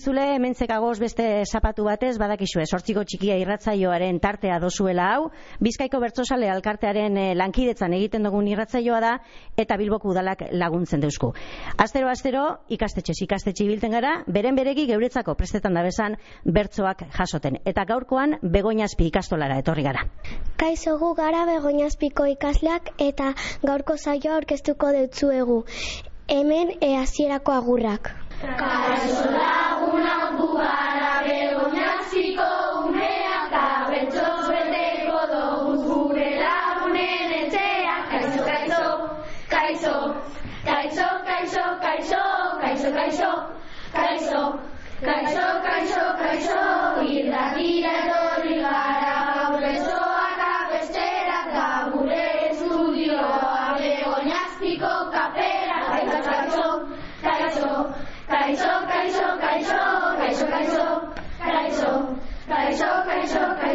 honen zule, hemen zekagoz beste zapatu batez, badakizue, sortziko txikia irratzaioaren tartea dozuela hau, Bizkaiko Bertzosale alkartearen eh, lankidetzan egiten dugun irratzaioa da, eta Bilboko udalak laguntzen deusku. Astero, astero, ikastetxe, ikastetxe ibilten gara, beren beregi geuretzako prestetan da bezan bertzoak jasoten. Eta gaurkoan, begoinazpi ikastolara etorri gara. Kaixo gu gara begoinazpiko ikasleak eta gaurko saioa aurkeztuko deutzuegu. Hemen e, hasierako agurrak. Kaixo who I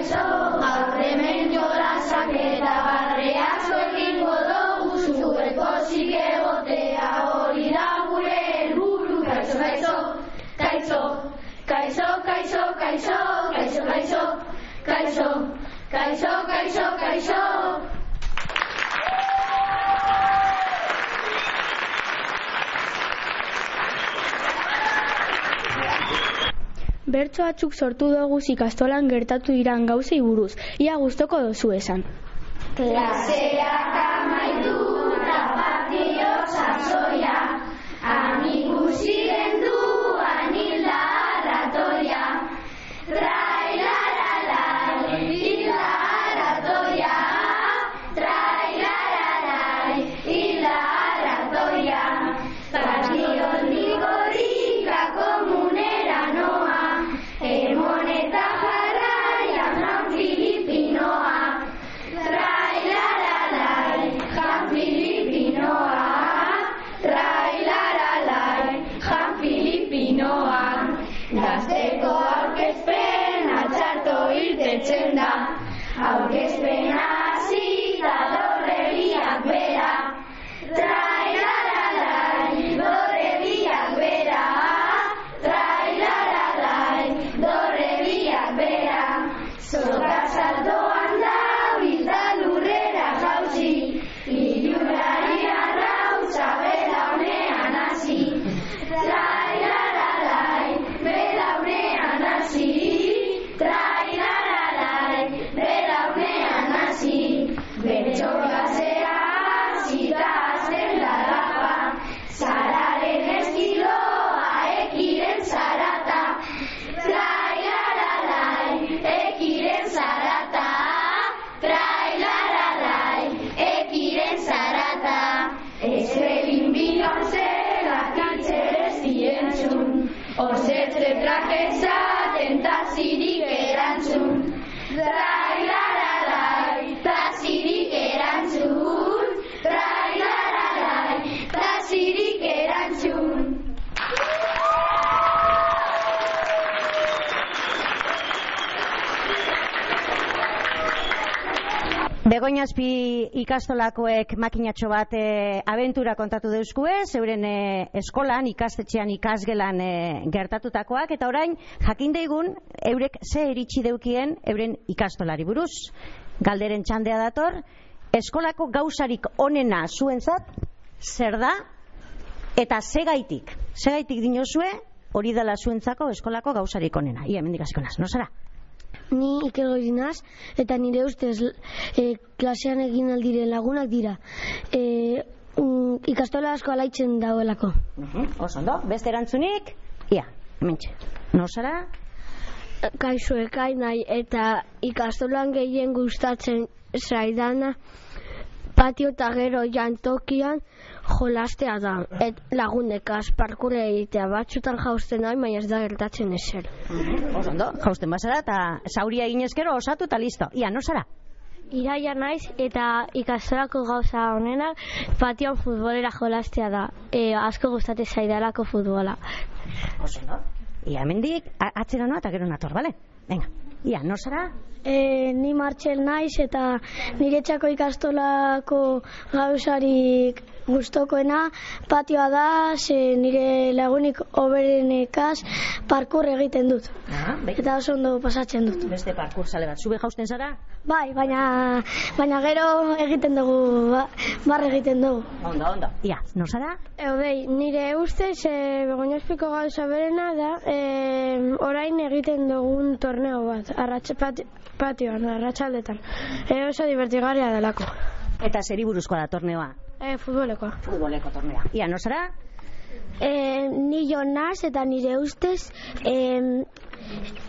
kaixo, gaur hemen jolasak eta barreak egingo dugu zueko egotea hori da gure helburu kaixo, kaixo, kaixo, kaixo, kaixo, kaixo, kaixo, kaixo, kaixo, kaixo, kaixo, kaixo, Bertso batzuk sortu dugu ikastolan gertatu diran gauzei buruz. Ia gustoko dozu esan. Klaseak Begoñazpi ikastolakoek makinatxo bat e, abentura kontatu deuzkue, zeuren e, eskolan, ikastetxean, ikasgelan e, gertatutakoak, eta orain jakin deigun, eurek ze eritsi deukien euren ikastolari buruz. Galderen txandea dator, eskolako gauzarik onena zuentzat, zer da, eta zegaitik, zegaitik dinozue, hori dela zuentzako eskolako gauzarik onena. Ia, mendik hasiko naz, no zara? Ni Iker Goirinaz, eta nire ustez e, klasean egin aldiren lagunak dira. E, um, ikastola asko alaitzen daudelako. Oso ondo, beste erantzunik? Ia, hementxe. No zara? Kaixo ekainai eta ikastolan gehien gustatzen zaidana patio eta gero jantokian jolastea da. Et lagunek asparkure egitea batzutan jausten nahi, baina ez da gertatzen ezer. Oso ondo, jausten bazara eta zauria eginezkero osatu eta listo. Ia, no zara? Iraia naiz eta ikastolako gauza honena patioan futbolera jolastea da. E, asko gustatzen zaidalako futbola. Oso ondo. Ia, hemendik a- atzera noa eta gero nator, bale? Venga, ia, no zara? E, ni Martxel naiz eta niretzako ikastolako gauzarik gustokoena patioa da, ze nire lagunik oberenekaz parkur egiten dut. Ah, bai. Eta oso ondo pasatzen dut. Beste parkur sale bat. Zube jausten zara? Bai, baina, baina gero egiten dugu, ba, barre egiten dugu. Ondo, ondo. Ia, nor zara? Eudei, nire ustez, e, begoñazpiko gauza berena da, e, orain egiten dugun torneo bat, arratxe pati, patioan, arratsaldetan. E, oso divertigarria delako. Eta zeri buruzkoa da torneoa? E, futbolekoa. Futboleko tornea. Ia, nor zara? E, ni Jonas eta nire ustez e,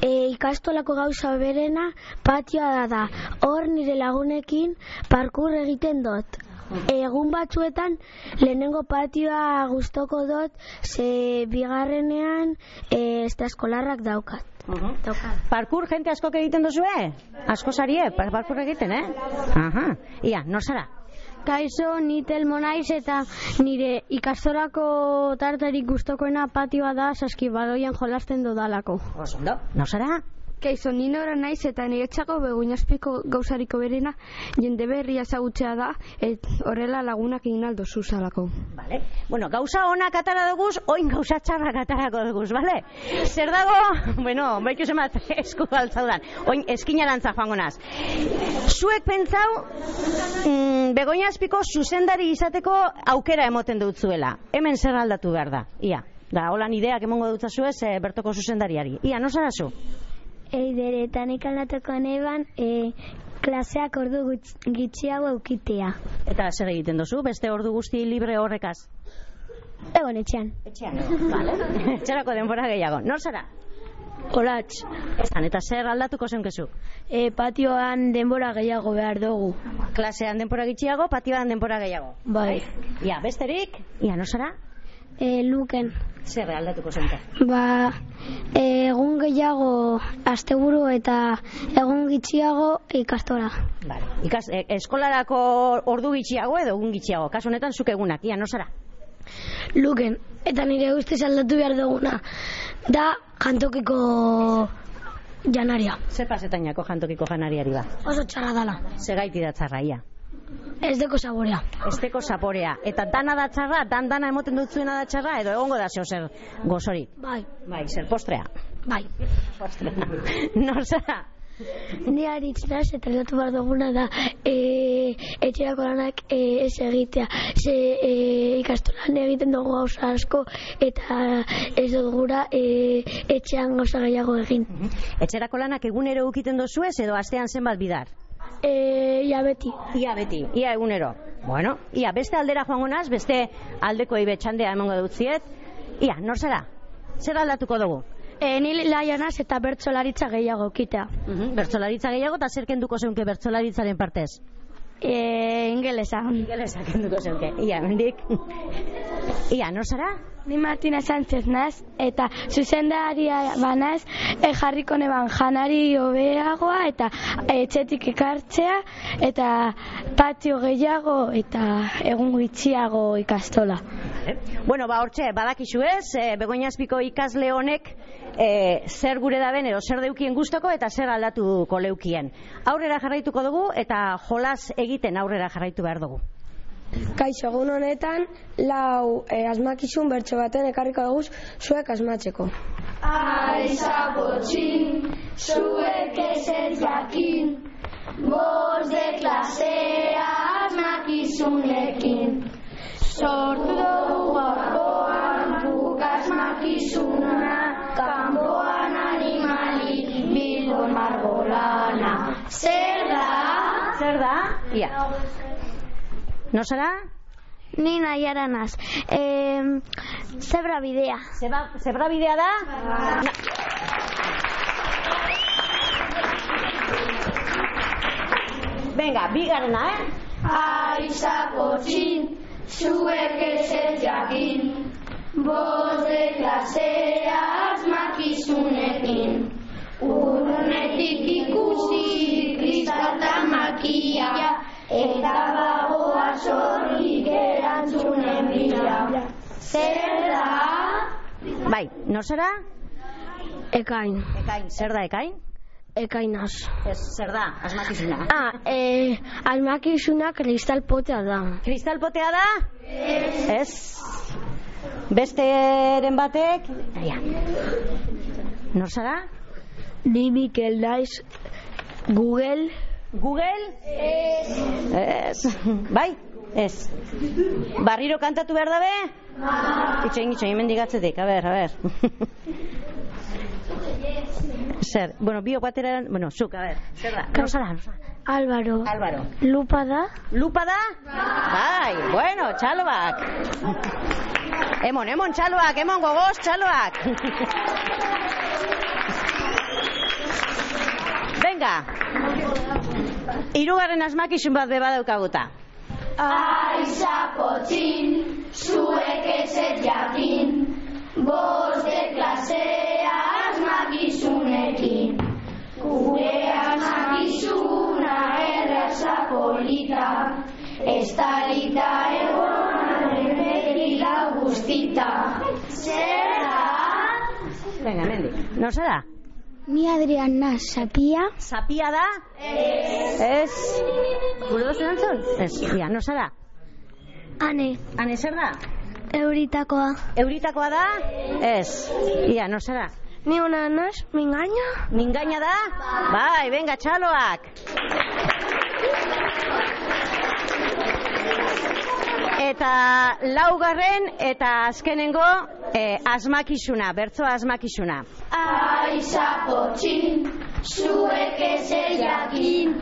e, ikastolako gauza berena patioa da da. Hor nire lagunekin parkur egiten dut. Egun batzuetan lehenengo patioa gustoko dut ze bigarrenean e, ez da eskolarrak daukat. Daukat. Parkur jente askok egiten duzue? Asko sarie, par- parkur egiten, eh? Aha. Ia, nor zara? Kaixo, ni telmo naiz eta nire ikastolako tartarik gustokoena patioa da saskibadoian jolasten dodalako. Oso ondo. Keizo, ni nora naiz eta niretzako beguinazpiko gauzariko berena jende berria ezagutzea da et horrela lagunak egin aldo zuzalako. Vale. Bueno, gauza onak atara duguz, oin gauza txarrak atarako duguz, vale? Zer dago, bueno, baitu zemat esku altzaudan, oin eskinarantza joango naz. Zuek pentsau, mm, begoinazpiko zuzendari izateko aukera emoten dut zuela. Hemen zer aldatu behar da, ia. Da, holan ideak emongo dut zuez bertoko zuzendariari. Ia, no zara zu? Eidere, eta nik aldatuko neban e, klaseak ordu gutx- gitxiago eukitea. Eta zer egiten duzu, beste ordu guzti libre horrekaz? Egon etxean. Etxean. Vale. Etxerako denbora gehiago. Nor zara? Olatz, Esan, eta zer aldatuko zenkezu? e, patioan denbora gehiago behar dugu. Klasean denbora gitxiago, patioan denbora gehiago. Bai. Ia, besterik? Ia, no zara? E, luken. Zer aldatuko zenke? Ba, egun gehiago asteburu eta egun gitxiago ikastola. Vale. Ikas, e, eskolarako ordu gitxiago edo egun gitxiago. Kasu honetan zuk egunak. Ia, no zara? Luken, eta nire ustez aldatu behar duguna. Da, jantokiko janaria. Zer pasetainako jantokiko janariari ba? Oso txarra dala. Segaiti da txarra, ia. Ez deko saborea. Esteko zaporea. Eta dana da txarra, dan dana emoten dut zuena da txarra, edo egongo da zeo zer gozorik. Bai, Bai, zer postrea. bai. Postrea. Nor zara? Ni aritz naz, eta aldatu behar duguna da e, etxerako lanak e, ez egitea. Ze e, ikastolan egiten dugu gauza asko eta ez dut e, etxean gauza gehiago egin. Etxerako lanak egunero ukiten dozuez edo astean zenbat bidar? E, ja beti. Ia beti, ia egunero. Bueno, ia beste aldera joango naz, beste aldeko ibe txandea emango dut ziet. Ia, nor zara? Zer aldatuko dugu? E, ni laionaz eta bertzolaritza gehiago kitea. Mhm, Bertzolaritza gehiago eta zer kenduko zeunke bertzolaritzaren partez? E, ingelesa. Ingelesa kenduko zeunke. Ia, mendik. Ia, nor zara? Ni Martina Sánchez naz, eta zuzendaria banaz, e, jarriko neban janari hobeagoa, eta etxetik ekartzea, eta patio gehiago, eta egun gutxiago ikastola. Bueno, ba, hortxe, badakizu ez, e, begoinazpiko ikasle honek e, zer gure daben edo zer deukien gustoko eta zer aldatuko leukien. Aurrera jarraituko dugu eta jolas egiten aurrera jarraitu behar dugu. Kaixo, egun honetan, lau e, asmakizun bertso baten ekarriko dugu zuek asmatzeko. Aiza potxin, zuek ezer jakin, boz de klasea asmakizunekin. Sortu dugu gaurkoan, guk asmakizuna, kanpoan animali, bildon margolana. Zer da? Zer da? Ia. No zara? Ni nahiara naz. E, zebra bidea. Zeba, zebra bidea da? Na- Venga, bigarrena, eh? Aiza potxin, zuek ezer jakin, boz de klasea asmakizunekin. Urnetik ikusi kristalta makia, eta bagoa zorrik erantzunen bila. Zer da? Bai, no zara? Ekain. Ekain, zer da ekain? ekainaz. Ez, zer da, asmakizuna. Ah, eh, almakizuna kristalpotea da. Kristalpotea da? Ez. Besteren batek? Aia. Nor zara? Ni Mikel naiz Google Google? Ez. Ez. Bai? Ez. Barriro kantatu behar dabe? Itxoin, itxoin, mendigatzetik, a ber, a ber. zer, bueno, bio batera, bueno, zuk, a ber, zer da? Nor zara? Álvaro. Álvaro. Lupa da. Lupa da? Bai, bueno, txaloak. Emon, emon txaloak, emon gogoz txaloak. Venga. Hirugarren asmakizun bat beba daukaguta. Aiza potxin, zuek ezet jakin, bost de klasea asmakizunekin. Gure asmakizuna erraza polita, estalita egonaren bekila guztita. Zer da? Venga, mendik. No zara? Ni Adriana Sapia. Zapia da? Ez. Ez. Gure dozen antzun? Ez. Ia, no zara? Ane. Hane zer da? Euritakoa. Euritakoa da? Ez. Ia, no zara? Ni una naz, mingaina. Mingaina da? Bai, venga, txaloak. Eta laugarren eta azkenengo eh, asmakizuna, bertzo asmakizuna. Aiza potxin, zuek ezer jakin,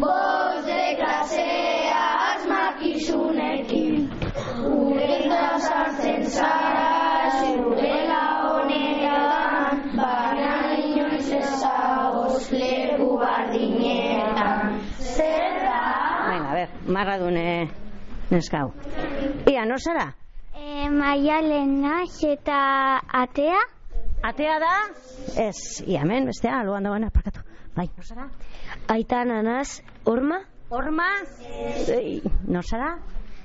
bost de klasea asmakizunekin. Uretan sartzen zara, zurela honetan, baina inoiz ezagoz leku bardinetan. Zer da? Venga, a ver, marradun eh, neskau. Ia, no zara? E, Maialena eta atea. Atea da? Ez, ia, hemen, bestea, aloan dagoena, parkatu. Bai, no zara? Aita nanaz, orma. Horma? Ei, no zara?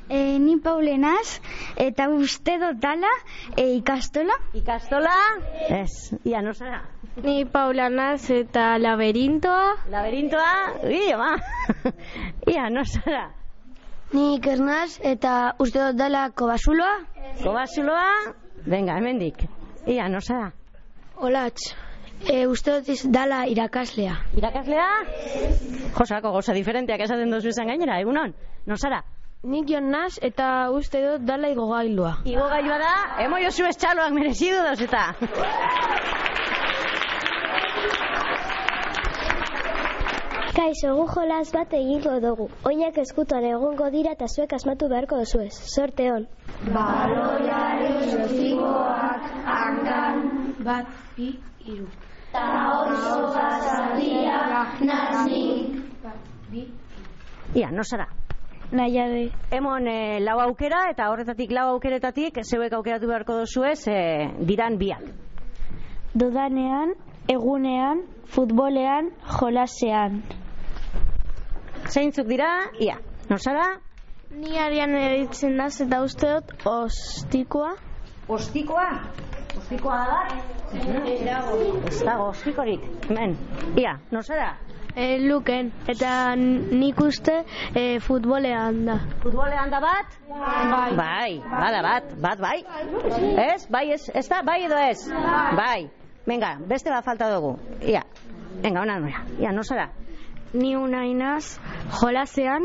E, ni paulenaz, eta uste dut dala e, ikastola. Ikastola? Ez, ia, no zara? Ni paulanaz eta laberintoa. Laberintoa? Ui, ama. ia, no zara? Ni ikernaz eta uste dut dala kobasuloa. Kobasuloa? Venga, hemendik. Ia, no zara? Olatz. E, uste dut iz dala irakaslea. Irakaslea? Josako gauza diferenteak esaten dozu izan gainera, egunon? No zara? Nik jon naz eta uste dut dala igogailua. Igo gailua da, emo jozu estxaloak merezidu doz eta. Kaixo, gu jolas bat egingo dugu. Oinak eskutan egongo dira eta zuek asmatu beharko duzuez. Sorte hon. Baloiari jozikoak hankan, Bat, bi, iru. ta oso batzaldia naznik. Ia, no zara? Naia de. Emon eh, lau aukera eta horretatik lau aukeretatik zeuek aukeratu beharko dozuez eh, diran biak. Dudanean, egunean, futbolean, jolasean. Zeintzuk dira? Ia, no zara? Ni arian eritzen naz eta uste dut ostikoa. Ostikoa? Ostikoa da? Ez dago. Ez dago, ostikorik. Hemen. Ia, no zara? E, luken, eta nik uste e, futbolean da. Futbolean da bat? Bai. Bai, bada bat, bat bai. Ez? Bai, ez, ez da? Bai edo ez? Bai. Venga, beste bat falta dugu. Ia. Venga, ona noia. Ia, no zara? Ni unainaz jolasean.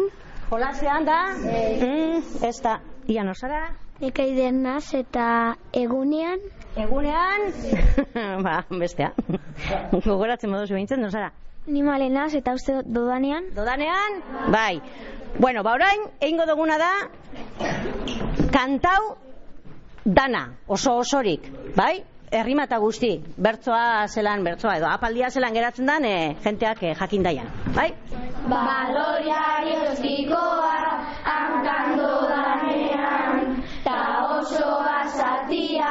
Jolasean da? Mm, ez da. Ia, no zara? Nik aiden naz eta egunean. Egunean? ba, bestea. Gogoratzen modu behintzen, no zara? Ni malenaz eta uste dut dudanean. Dodanean? Bai. Bueno, ba orain, egingo duguna da, kantau dana, oso osorik, bai? Errima eta guzti, bertzoa zelan, bertzoa edo, apaldia zelan geratzen dan, e, jenteak e, jakin daian, bai? Baloiari jozikoa hankan dodanean, ta oso bazatia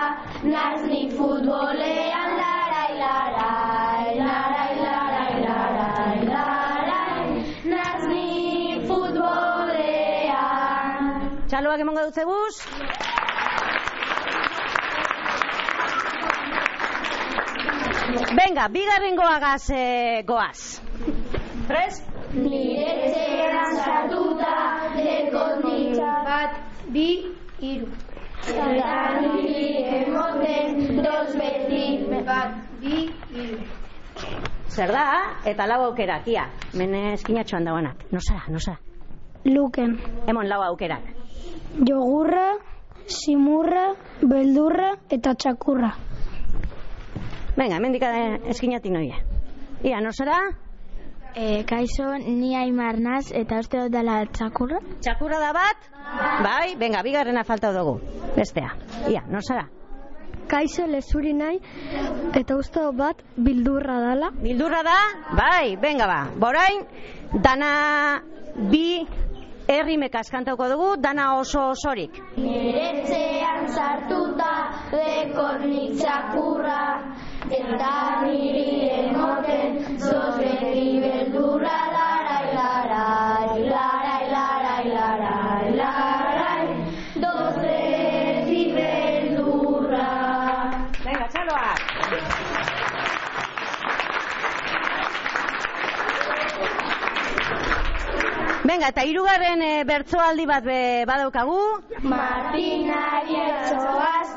naznik futbolean larai larai, larai larai larai larai, naznik futbolean. Txaloak emongo dut zeguz? Venga, bigarren goagaz eh, goaz. Prest? Nire etxean sartuta dekot nitza Bat, bi, hiru. Eta niri emoten dos beti Bat, bi, hiru. Zer da? Eta lau aukerak, ia. Mene eskinatxoan dagoenak. No zara, no zara. Luken. Emon lau aukerak. Jogurra, simurra, beldurra eta txakurra. Venga, hemendik eh, eskinatik noie. Ia, no zara? E, kaixo, ni aimar naz eta uste dut dela txakurra. Txakurra da bat? Bai, venga, bigarrena falta dugu. Bestea. Ia, no zara? Kaixo lezuri nahi eta uste dut bat bildurra dela. Bildurra da? Bai, venga ba. Borain, dana bi herrimekaz kantauko dugu, dana oso osorik. Nire sartuta dekot nitzakurra Eta niri emoten dos beti beldurra larai larai larai larai larai larai Dos beti beldurra Venga, txaloak. Venga, eta hirugarren e, bertsoaldi bat be, badaukagu. Martinari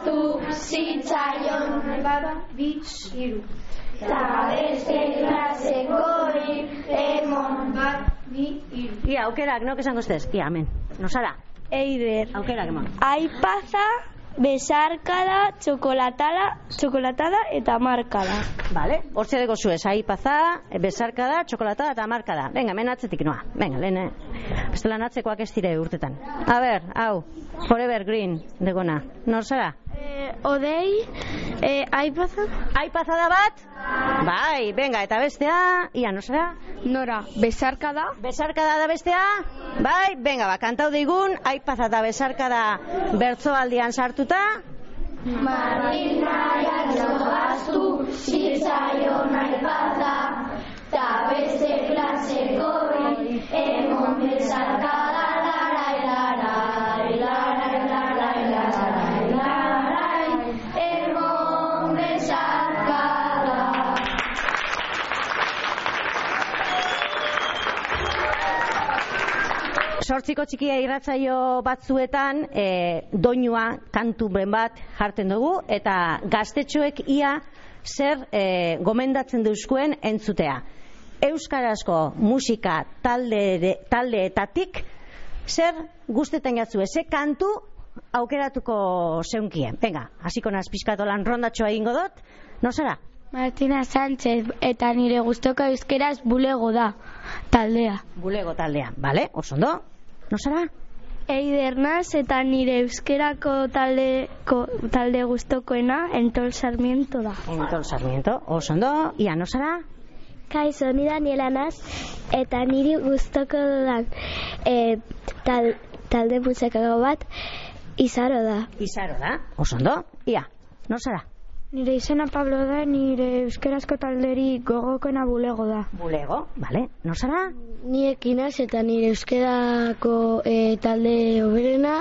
etxoaztu zitzaion Bat, bi, hiru. Eta beste klasekori emon Bat, bi, hiru. Ia, aukerak, no, esango estez? Ia, amen. No zara? Eider. Aukerak, emon. Aipaza, besarkada, txokolatada, txokolatada eta markada. Vale, hortze deko zuez, aipaza, besarkada, txokolatada eta markada. Venga, men atzetik noa. Venga, lehen, eh, bestela atzekoak ez dire urtetan. A ber, hau, Forever Green, degona. Nor zara? E, odei, e, aipaza, Aipaza da bat? Bai, venga, eta bestea, ia, no zara? nora, besarkada, Besarkada da bestea? Bai, venga, ba, kantau digun, aipaza eta besarkada bertsoaldian sartuta. Marinaiak zoaztu zitzaion aipaza Ta beste klasekori emon bezarkada Sortziko txikia irratzaio batzuetan e, doinua kantu ben bat jarten dugu eta gaztetxoek ia zer e, gomendatzen duzkuen entzutea. Euskarazko musika talde, taldeetatik zer guztetan jatzue, ze kantu aukeratuko zeunkien. Venga, hasiko naz pizkatolan rondatxoa egingo dut, no zara? Martina Sánchez eta nire guztoko euskeraz bulego da, taldea. Bulego taldea, bale? Oso No zara? Eider naz eta nire euskerako talde, ko, talde guztokoena Entol Sarmiento da. Entol Sarmiento, oso ondo? Ia, no zara? Kaixo, ni Daniela naz eta niri guztoko dudan e, tal, talde musikako bat izaro da. Izaro da, oso ondo? Ia, no zara? Nire izena Pablo da, nire euskerazko talderi gogokoena bulego da. Bulego, bale? No zara? Ni ekinaz eta nire euskerako e, talde oberena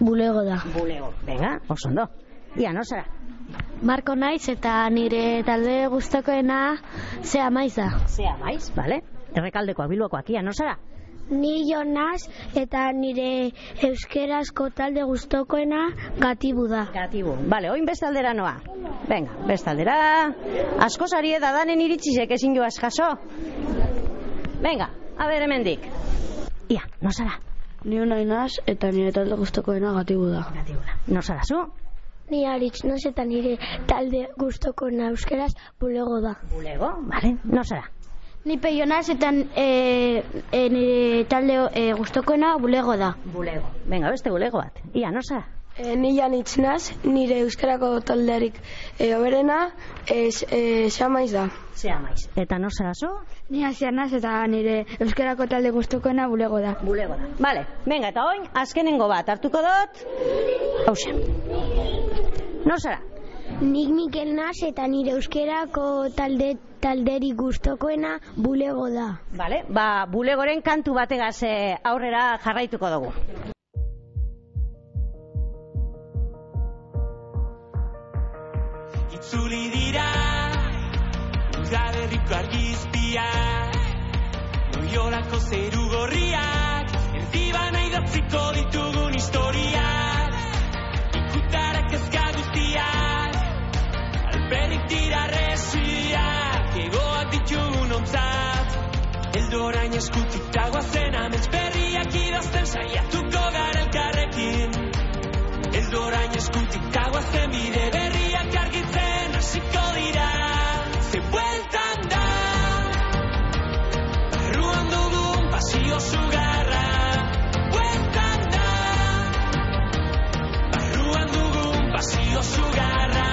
bulego da. Bulego, venga, oso ondo. Ia, no zara? Marko naiz eta nire talde guztokoena zea maiz da. Zea maiz, bale? Errekaldekoak, bilbokoak, ia, no zara? Ni Jonas eta nire euskerazko talde guztokoena gatibu da. Gatibu. Bale, oin bestaldera noa. Venga, bestaldera. Asko sari da danen iritsisek ezin joaz jaso. Venga, a ber hemendik. Ia, no zara? Ni unai naz eta nire talde guztokoena gatibu da. Gatibu da. No zara zu? Ni aritz naz eta nire talde guztokoena euskeraz bulego da. Bulego, bale? No zara? Ni peionaz eta e, e, nire talde e, guztokoena bulego da. Bulego. Venga, beste bulego bat. Ia, no zara? E, ni janitz naz, nire euskarako taldearik e, oberena e, e, xamaiz da. Zea maiz. Eta no zara zu? Ni hasia naz eta nire euskarako talde guztokoena bulego da. Bulego da. Vale, venga, eta oin, azkenengo bat hartuko dut. Hauxe. No zara? Nik Mikel naz eta nire euskarako talde talderi gustokoena bulego da. Vale, ba, bulegoren kantu bategaz eh, aurrera jarraituko dugu. Itzuli dira udaberriko argizpiak Noiolako zeru gorriak Erdibana orain eskutik dagoa zen amets berriak idazten saiatuko gara elkarrekin Eldo orain eskutik dagoa zen bide berriak argitzen hasiko dira Ze bueltan da Barruan dugun pasio sugarra Bueltan da Barruan dugun pasio sugarra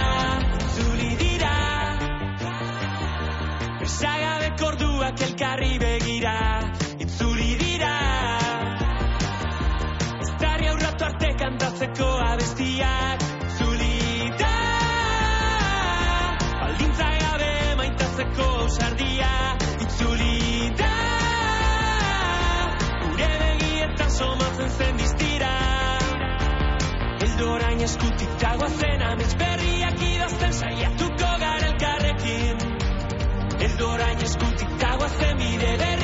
Zuri dira Besagabeko orduak elkarri begira Bukatzeko abestiak zulita Baldintza gabe maitatzeko ausardia Itzulita. Gure begietan somatzen zen diztira. Eldorain eskutik dagoa zen amezperriak idazten saiatuko garelkarrekin Eldorain eskutik dagoa zen bide berri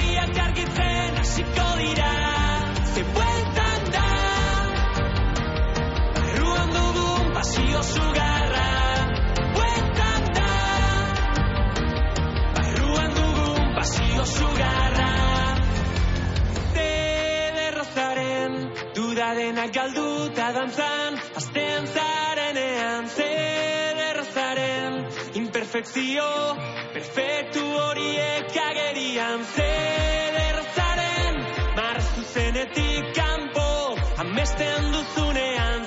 pasio sugarra Bueltan da Barruan dugun pasio sugarra Zederrozaren duda denak galduta dantzan Azten zarenean Zederrozaren imperfekzio Perfektu horiek agerian. Zederrozaren marraztu zenetik kanpo Amesten duzunean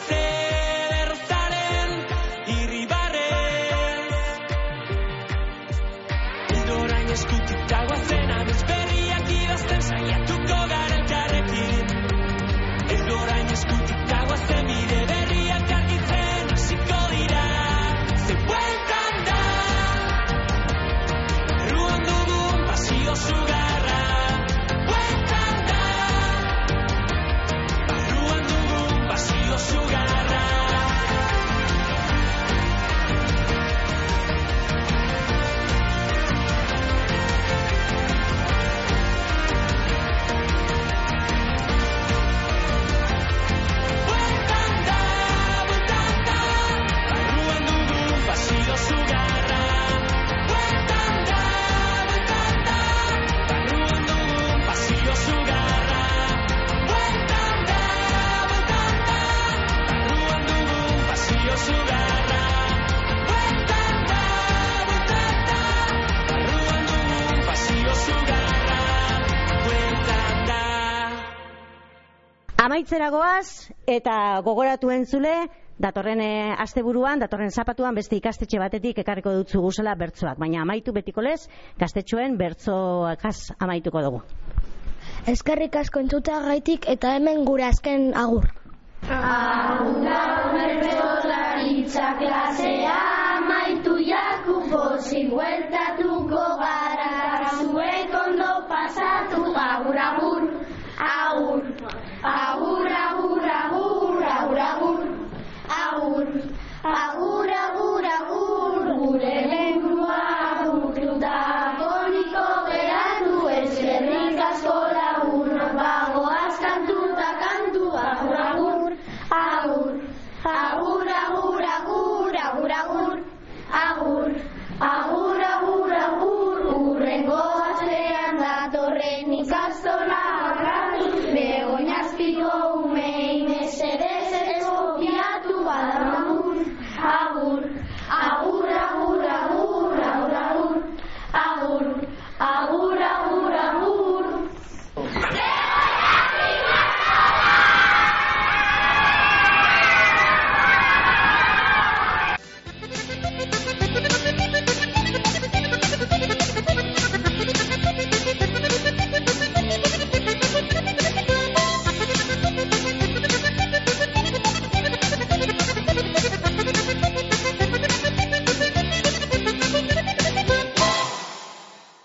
Amaitzera goaz eta gogoratu entzule datorren eh, asteburuan, datorren zapatuan beste ikastetxe batetik ekarriko dutzu guzela bertsoak, baina amaitu betiko lez, gaztetxoen bertsoakaz amaituko dugu. Eskerrik asko entzuta gaitik eta hemen gure azken agur. Bertsolaritza klasea amaitu jaku pozik